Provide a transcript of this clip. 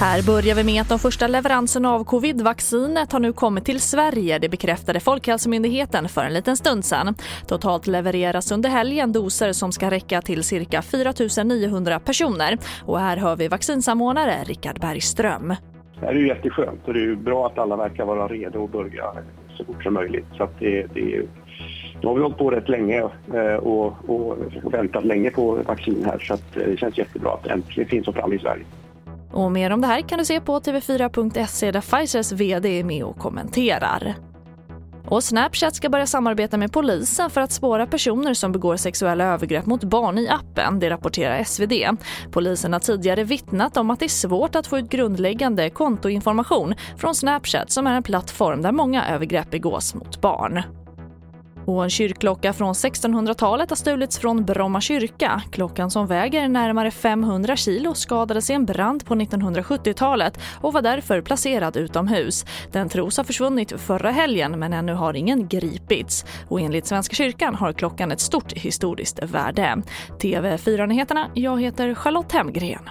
Här börjar vi med att de första leveranserna av covidvaccinet har nu kommit till Sverige. Det bekräftade Folkhälsomyndigheten för en liten stund sedan. Totalt levereras under helgen doser som ska räcka till cirka 4 900 personer. Och här hör vi vaccinsamordnare Richard Bergström. Det är ju jätteskönt och det är ju bra att alla verkar vara redo att börja så fort som möjligt. Så att det, det är, nu har vi hållit på rätt länge eh, och, och väntat länge på vaccin här så att eh, det känns jättebra att det äntligen finns fram i Sverige. Och mer om det här kan du se på tv4.se där Pfizers vd är med och kommenterar. Och Snapchat ska börja samarbeta med polisen för att spåra personer som begår sexuella övergrepp mot barn i appen, det rapporterar SvD. Polisen har tidigare vittnat om att det är svårt att få ut grundläggande kontoinformation från Snapchat som är en plattform där många övergrepp begås mot barn. Och en kyrkklocka från 1600-talet har stulits från Bromma kyrka. Klockan som väger närmare 500 kilo skadades i en brand på 1970-talet och var därför placerad utomhus. Den tros ha försvunnit förra helgen men ännu har ingen gripits. Och enligt Svenska kyrkan har klockan ett stort historiskt värde. TV4-nyheterna, jag heter Charlotte Hemgren.